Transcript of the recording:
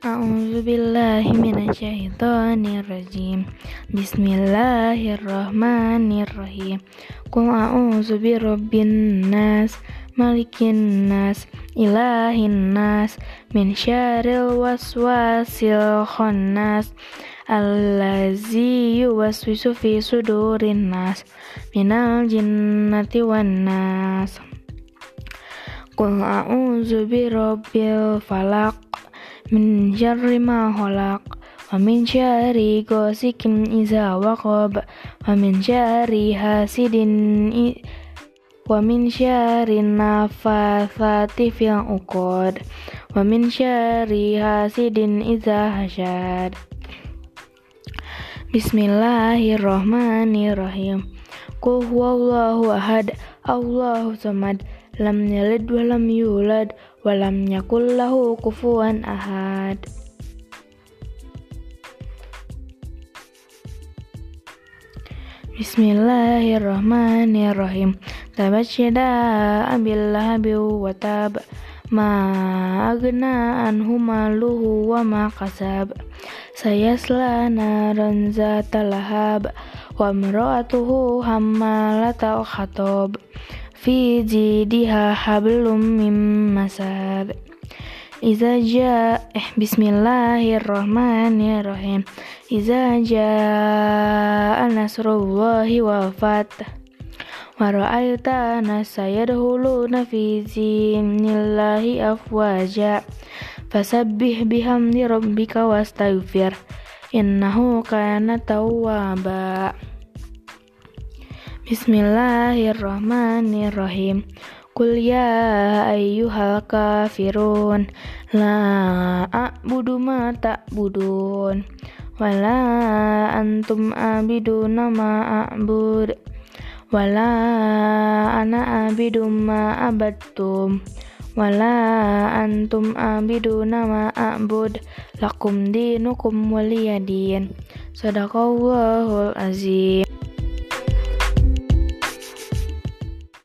A'udzubillahiminasyaitonirrajim Bismillahirrohmanirrohim Kum a'udzu birabbin nas malikin nas ilahin nas min syarril waswasil khannas allazi yuwaswisu fi sudurin nas minal jinnati wan nas. Qul a'udzu birabbil falaq min syarri ma khalaq wa min syarri ghasikin idza waqab wa min syarri hasidin wa min syarri nafathati fil uqad wa min syarri hasidin idza hasad Bismillahirrahmanirrahim. Qul huwallahu ahad Allahu samad lam yalid wa lam yulad wa lam yakul lahu kufuwan ahad. Bismillahirrahmanirrahim. Tabat syada abil lahabi wa tab. Ma agna anhu maluhu wa ma kasab. Sayasla naran zata lahab. Wa mra'atuhu hammalatal khatob fi jidha hablum mim masad Iza ja eh bismillahirrahmanirrahim Iza ja nasrullahi wal fath wa ra'aita nasa yadkhuluna fi dinillahi afwaja fasabbih bihamdi rabbika wastaghfir innahu kana tawwaba. Bismillahirrahmanirrahim. Qul ya ayyuhal kafirun La a'budu ma ta'budun Wala antum abiduna ma a'bud Wala ana abidu ma abadtum Wala antum abiduna ma a'bud. Lakum dinukum waliyadin Sadaqallahul azim